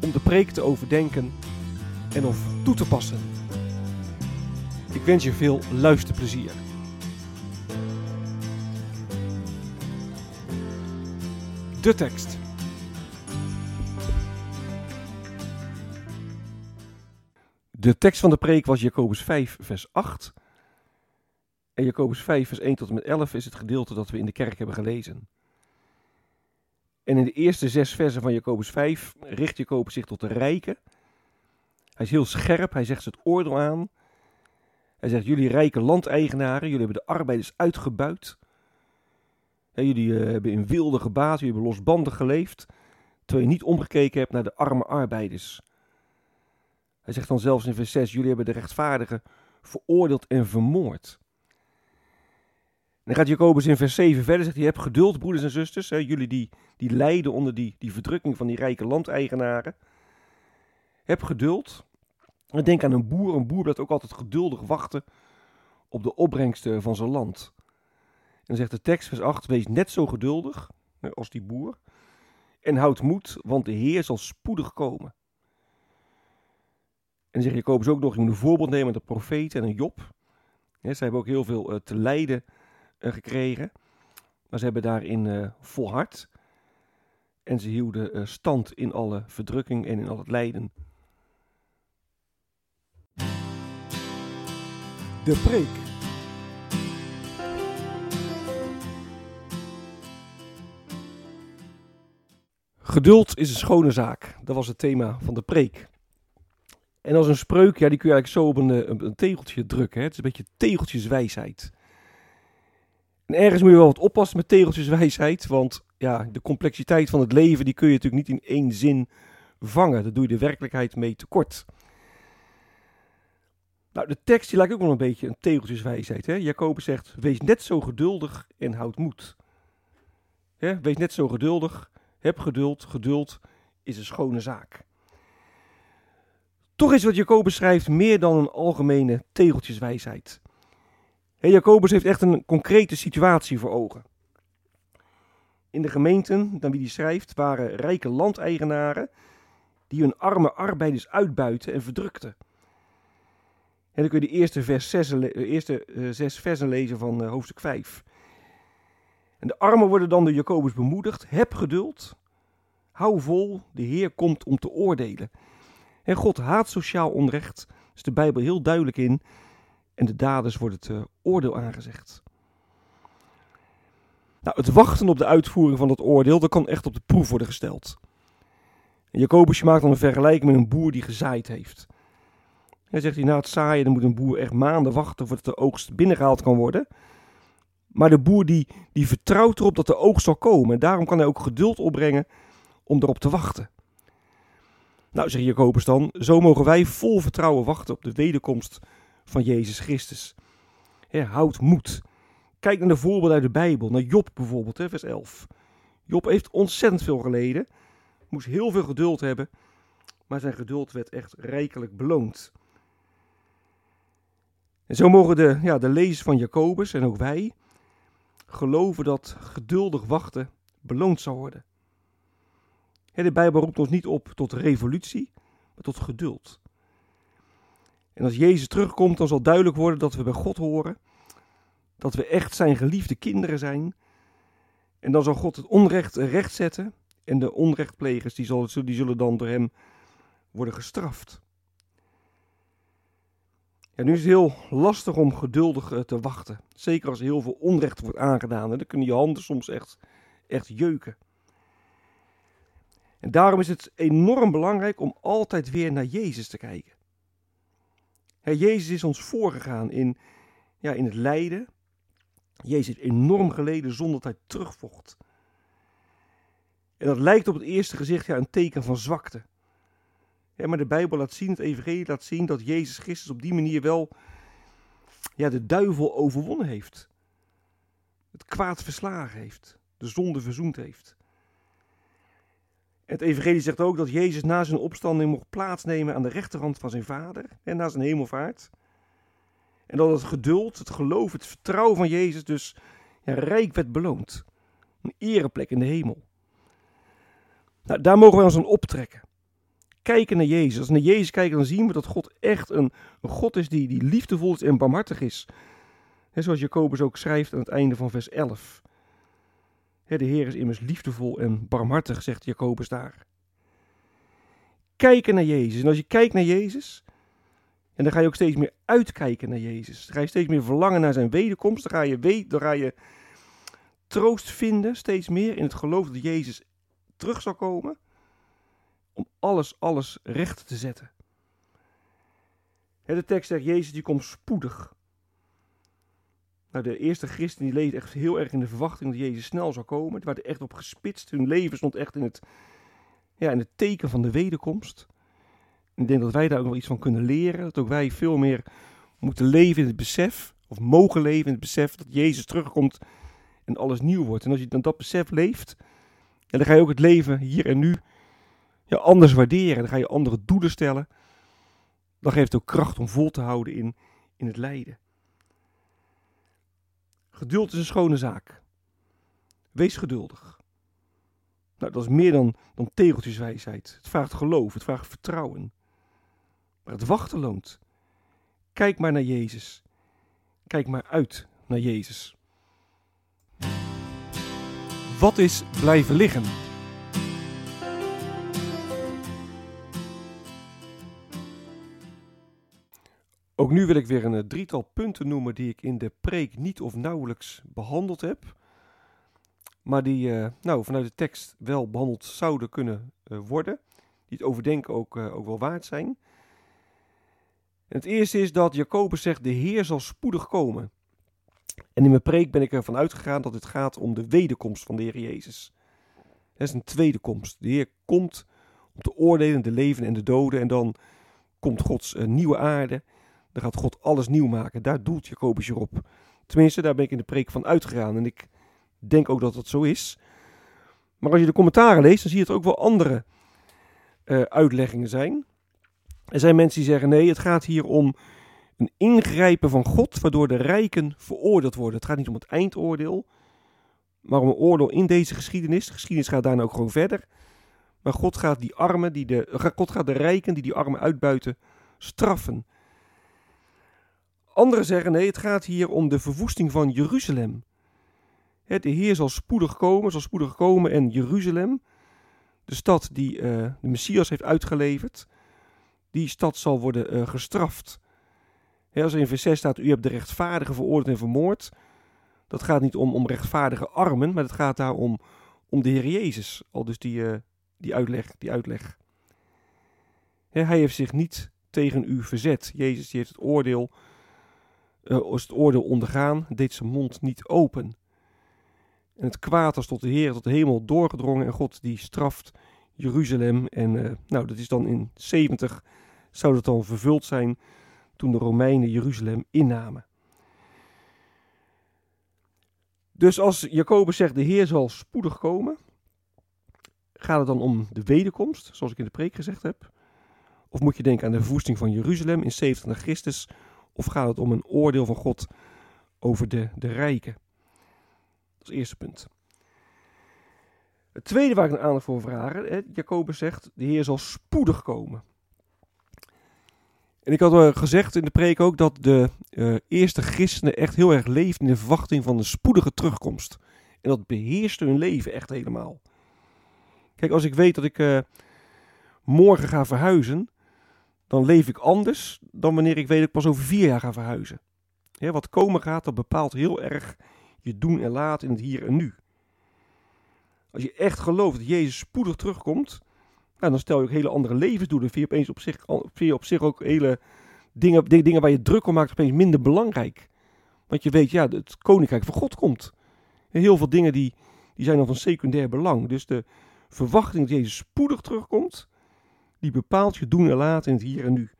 om de preek te overdenken en of toe te passen. Ik wens je veel luisterplezier. De tekst. De tekst van de preek was Jacobus 5, vers 8. En Jacobus 5, vers 1 tot en met 11 is het gedeelte dat we in de kerk hebben gelezen. En in de eerste zes versen van Jacobus 5 richt Jacobus zich tot de rijken. Hij is heel scherp, hij zegt ze het oordeel aan. Hij zegt, jullie rijke landeigenaren, jullie hebben de arbeiders uitgebuit. Jullie uh, hebben in wilde gebaat, jullie hebben losbandig geleefd, terwijl je niet omgekeken hebt naar de arme arbeiders. Hij zegt dan zelfs in vers 6, jullie hebben de rechtvaardigen veroordeeld en vermoord. Dan gaat Jacobus in vers 7 verder, zegt hij, heb geduld broeders en zusters, hè, jullie die, die lijden onder die, die verdrukking van die rijke landeigenaren. Heb geduld. En denk aan een boer, een boer blijft ook altijd geduldig wachten op de opbrengsten van zijn land. En dan zegt de tekst vers 8, wees net zo geduldig als die boer en houd moed, want de Heer zal spoedig komen. En zegt Jacobus ook nog, je moet een voorbeeld nemen aan de profeten en een Job. Ja, ze hebben ook heel veel uh, te lijden gekregen, maar ze hebben daarin uh, volhard. En ze hielden stand in alle verdrukking en in al het lijden. De preek. Geduld is een schone zaak. Dat was het thema van de preek. En als een spreuk, ja, die kun je eigenlijk zo op een, een, een tegeltje drukken. Hè. Het is een beetje tegeltjeswijsheid. En ergens moet je wel wat oppassen met tegeltjeswijsheid. Want ja, de complexiteit van het leven, die kun je natuurlijk niet in één zin vangen. Daar doe je de werkelijkheid mee tekort. Nou, de tekst die lijkt ook wel een beetje een tegeltjeswijsheid. Hè? Jacobus zegt, wees net zo geduldig en houd moed. Wees net zo geduldig, heb geduld, geduld is een schone zaak. Toch is wat Jacobus schrijft meer dan een algemene tegeltjeswijsheid. Hè, Jacobus heeft echt een concrete situatie voor ogen. In de gemeenten, naar wie hij schrijft, waren rijke landeigenaren die hun arme arbeiders uitbuiten en verdrukten. En dan kun je de eerste, vers zes, eerste zes versen lezen van uh, hoofdstuk 5. En de armen worden dan door Jacobus bemoedigd. Heb geduld. Hou vol. De Heer komt om te oordelen. En God haat sociaal onrecht. Is de Bijbel heel duidelijk in. En de daders wordt het uh, oordeel aangezegd. Nou, het wachten op de uitvoering van dat oordeel, dat kan echt op de proef worden gesteld. Jacobus maakt dan een vergelijking met een boer die gezaaid heeft. Hij zegt hij, na het zaaien dan moet een boer echt maanden wachten voordat de oogst binnengehaald kan worden. Maar de boer die, die vertrouwt erop dat de oogst zal komen. En daarom kan hij ook geduld opbrengen om erop te wachten. Nou, zegt Jacobus dan, zo mogen wij vol vertrouwen wachten op de wederkomst van Jezus Christus. Houd moed. Kijk naar de voorbeelden uit de Bijbel, naar Job bijvoorbeeld, vers 11. Job heeft ontzettend veel geleden, moest heel veel geduld hebben, maar zijn geduld werd echt rijkelijk beloond. En zo mogen de, ja, de lezers van Jacobus en ook wij geloven dat geduldig wachten beloond zal worden. de Bijbel roept ons niet op tot revolutie, maar tot geduld. En als Jezus terugkomt, dan zal duidelijk worden dat we bij God horen, dat we echt zijn geliefde kinderen zijn. En dan zal God het onrecht recht zetten En de onrechtplegers die, zal, die zullen dan door hem worden gestraft. Ja, nu is het heel lastig om geduldig eh, te wachten. Zeker als heel veel onrecht wordt aangedaan. En dan kunnen je handen soms echt, echt jeuken. En daarom is het enorm belangrijk om altijd weer naar Jezus te kijken. Jezus is ons voorgegaan in, ja, in het lijden. Jezus heeft enorm geleden zonder dat hij terugvocht. En dat lijkt op het eerste gezicht ja, een teken van zwakte. Maar de Bijbel laat zien, het Evangelie laat zien dat Jezus Christus op die manier wel ja, de duivel overwonnen heeft. Het kwaad verslagen heeft. De zonde verzoend heeft. Het Evangelie zegt ook dat Jezus na zijn opstanding mocht plaatsnemen aan de rechterhand van zijn Vader en na zijn hemelvaart. En dat het geduld, het geloof, het vertrouwen van Jezus dus rijk werd beloond. Een ereplek in de hemel. Nou, daar mogen wij ons aan optrekken. Kijken naar Jezus. Als we naar Jezus kijken, dan zien we dat God echt een, God is die, die liefdevol is en barmhartig is. Zoals Jacobus ook schrijft aan het einde van vers 11. De Heer is immers liefdevol en barmhartig, zegt Jacobus daar. Kijken naar Jezus. En als je kijkt naar Jezus, en dan ga je ook steeds meer uitkijken naar Jezus. Dan ga je steeds meer verlangen naar zijn wederkomst. Dan ga je, dan ga je troost vinden, steeds meer in het geloof dat Jezus terug zal komen. Om alles, alles recht te zetten. De tekst zegt, Jezus die komt spoedig. Nou, de eerste christen die leefden echt heel erg in de verwachting dat Jezus snel zou komen. Die waren echt op gespitst. Hun leven stond echt in het, ja, in het teken van de wederkomst. Ik denk dat wij daar ook wel iets van kunnen leren. Dat ook wij veel meer moeten leven in het besef, of mogen leven in het besef dat Jezus terugkomt en alles nieuw wordt. En als je dan dat besef leeft, dan ga je ook het leven hier en nu ja, anders waarderen. Dan ga je andere doelen stellen. Dan geeft het ook kracht om vol te houden in, in het lijden. Geduld is een schone zaak. Wees geduldig. Nou, dat is meer dan, dan tegeltjeswijsheid. Het vraagt geloof, het vraagt vertrouwen. Maar het wachten loont. Kijk maar naar Jezus. Kijk maar uit naar Jezus. Wat is blijven liggen? Ook nu wil ik weer een eh, drietal punten noemen die ik in de preek niet of nauwelijks behandeld heb. Maar die uh, nou, vanuit de tekst wel behandeld zouden kunnen uh, worden. Die het overdenken ook, ook wel waard zijn het eerste is dat Jacobus zegt, de Heer zal spoedig komen. En in mijn preek ben ik ervan uitgegaan dat het gaat om de wederkomst van de Heer Jezus. Dat is een tweede komst. De Heer komt om te oordelen de leven en de doden. En dan komt Gods nieuwe aarde. Gaat God alles nieuw maken. Daar doelt Jacobus je op. Tenminste, daar ben ik in de preek van uitgegaan. En ik denk ook dat dat zo is. Maar als je de commentaren leest, dan zie je dat er ook wel andere uh, uitleggingen zijn. Er zijn mensen die zeggen: nee, het gaat hier om een ingrijpen van God, waardoor de rijken veroordeeld worden. Het gaat niet om het eindoordeel, maar om een oordeel in deze geschiedenis. De geschiedenis gaat daarna ook gewoon verder. Maar God gaat die armen, die de, God gaat de rijken die die armen uitbuiten, straffen. Anderen zeggen: nee, het gaat hier om de verwoesting van Jeruzalem. De Heer zal spoedig komen, zal spoedig komen en Jeruzalem, de stad die uh, de Messias heeft uitgeleverd, die stad zal worden uh, gestraft. als in vers 6 staat, u hebt de rechtvaardige veroordeeld en vermoord. Dat gaat niet om, om rechtvaardige armen, maar het gaat daar om, om de Heer Jezus. Al dus die, uh, die uitleg. Die uitleg. hij heeft zich niet tegen u verzet. Jezus die heeft het oordeel, uh, het oordeel ondergaan, deed zijn mond niet open. En het kwaad was tot de Heer, tot de hemel doorgedrongen. En God die straft Jeruzalem. En uh, nou, dat is dan in 70 zou dat dan vervuld zijn toen de Romeinen Jeruzalem innamen. Dus als Jacobus zegt de Heer zal spoedig komen, gaat het dan om de wederkomst, zoals ik in de preek gezegd heb? Of moet je denken aan de verwoesting van Jeruzalem in 70 na Christus? Of gaat het om een oordeel van God over de, de rijken? Dat is het eerste punt. Het tweede waar ik een aandacht voor vraag, Jacobus zegt, de Heer zal spoedig komen. En ik had uh, gezegd in de preek ook dat de uh, eerste christenen echt heel erg leefden in de verwachting van een spoedige terugkomst. En dat beheerste hun leven echt helemaal. Kijk, als ik weet dat ik eh, morgen ga verhuizen, dan leef ik anders dan wanneer ik weet dat ik pas over vier jaar ga verhuizen. Wat komen gaat, dat bepaalt heel erg je doen en laten in het hier en nu. Als je echt gelooft dat Jezus spoedig terugkomt, nou, dan stel je ook hele andere levensdoelen. Vind opeens op zich, vind je op zich ook hele dingen, dingen waar je druk om maakt, opeens minder belangrijk. Want je weet, ja, het koninkrijk van God komt. Heel veel dingen die, die zijn dan van secundair belang. Dus de verwachting dat Jezus spoedig terugkomt, die bepaalt je doen en laten in het hier en nu.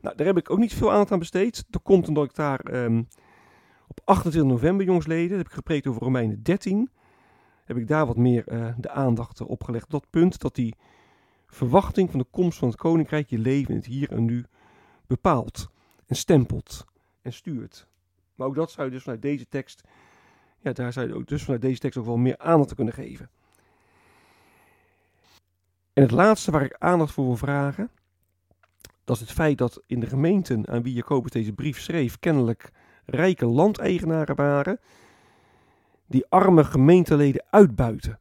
Nou, daar heb ik ook niet veel aandacht aan besteed. Dat komt omdat ik daar ehm, op 28 november, jongsleden, heb ik gepreekt over Romeinen 13. Heb ik daar wat meer uh, de aandacht op gelegd. Dat punt dat die verwachting van de komst van het koninkrijk je leven in het hier en nu bepaalt. En stempelt en stuurt. Maar ook dat zou je dus vanuit deze tekst, ja, daar zou je ook dus vanuit deze tekst ook wel meer aandacht te kunnen geven. En het laatste waar ik aandacht voor wil vragen, dat is het feit dat in de gemeenten aan wie Jacobus deze brief schreef, kennelijk rijke landeigenaren waren, die arme gemeenteleden uitbuiten.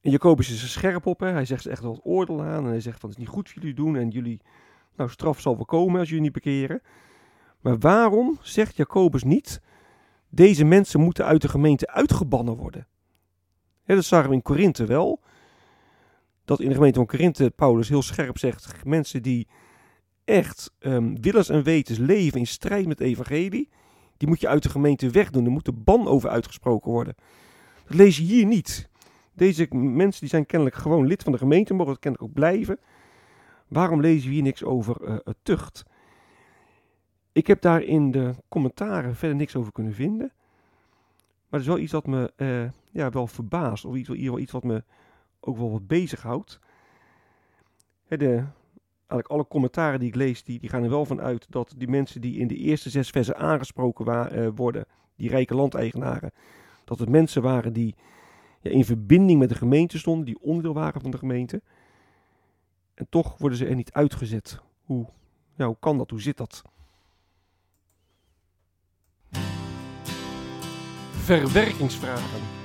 En Jacobus is er scherp op, hè? hij zegt ze echt het oordeel aan en hij zegt van het is niet goed voor jullie doen en jullie, nou straf zal wel komen als jullie niet bekeren. Maar waarom zegt Jacobus niet, deze mensen moeten uit de gemeente uitgebannen worden? dat zagen we in Korinthe wel dat in de gemeente van Korinthe Paulus heel scherp zegt: mensen die echt um, willens en wetens leven in strijd met het evangelie, die moet je uit de gemeente wegdoen. Er moet de ban over uitgesproken worden. Dat lees je hier niet. Deze mensen die zijn kennelijk gewoon lid van de gemeente, mogen het kennelijk ook blijven. Waarom lezen we hier niks over uh, tucht? Ik heb daar in de commentaren verder niks over kunnen vinden. Maar het is wel iets wat me uh, ja, wel verbaast. Of iets, iets wat me ook wel wat bezighoudt. De, eigenlijk alle commentaren die ik lees, die, die gaan er wel van uit dat die mensen die in de eerste zes versen aangesproken wa uh, worden, die rijke landeigenaren, dat het mensen waren die ja, in verbinding met de gemeente stonden, die onderdeel waren van de gemeente. En toch worden ze er niet uitgezet. Hoe, hoe kan dat? Hoe zit dat? Verwerkingsvragen.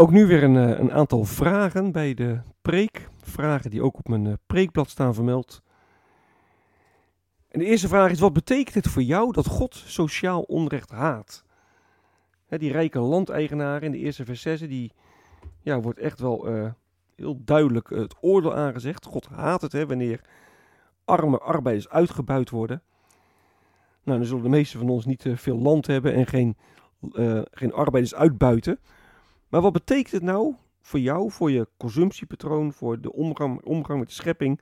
Ook nu weer een, eh, een, aantal vragen bij de preek. Vragen die ook op mijn eh, preekblad staan vermeld. En de eerste vraag is: wat betekent het voor jou dat God sociaal onrecht haat? die rijke landeigenaren in de eerste vers 6, die ja, wordt echt wel uh, heel duidelijk het oordeel aangezegd. God haat het hè, wanneer arme arbeiders uitgebuit worden. Nou, dan zullen de meesten van ons niet veel land hebben en geen, geen arbeiders uitbuiten. Maar wat betekent het nou voor jou, voor je consumptiepatroon, voor de omgang, omgang met de schepping,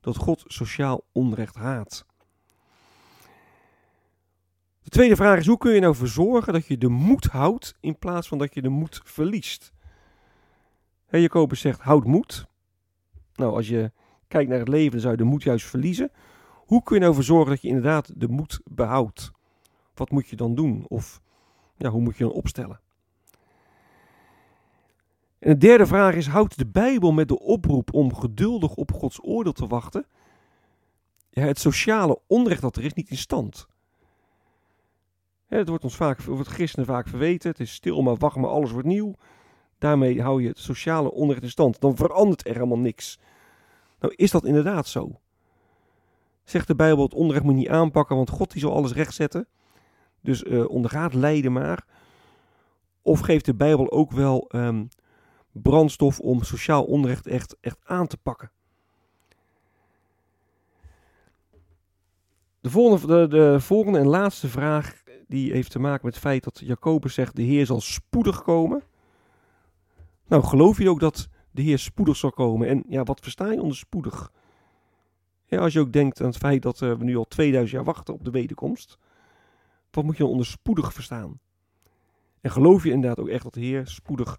dat God sociaal onrecht haat? De tweede vraag is: hoe kun je nou voor zorgen dat je de moed houdt in plaats van dat je de moed verliest? He, Jacobus zegt: houd moed. Nou, als je kijkt naar het leven, dan zou je de moed juist verliezen. Hoe kun je nou voor zorgen dat je inderdaad de moed behoudt? Wat moet je dan doen? Of ja, hoe moet je dan opstellen? En de derde vraag is: houdt de Bijbel met de oproep om geduldig op Gods oordeel te wachten ja, het sociale onrecht dat er is niet in stand? het wordt ons vaak, wordt christenen vaak verweten. Het is stil, maar wacht, maar alles wordt nieuw. Daarmee hou je het sociale onrecht in stand. Dan verandert er helemaal niks. Nou, is dat inderdaad zo? Zegt de Bijbel: het onrecht moet je niet aanpakken, want God die zal alles rechtzetten. Dus uh, ondergaat lijden maar. Of geeft de Bijbel ook wel um, brandstof om sociaal onrecht echt, echt aan te pakken. De volgende, de, de volgende en laatste vraag die heeft te maken met het feit dat Jacobus zegt de Heer zal spoedig komen. Nou, geloof je ook dat de Heer spoedig zal komen? En ja, wat versta je onder spoedig? Ja, als je ook denkt aan het feit dat uh, we nu al 2000 jaar wachten op de wederkomst. Wat moet je dan onder spoedig verstaan? En geloof je inderdaad ook echt dat de Heer spoedig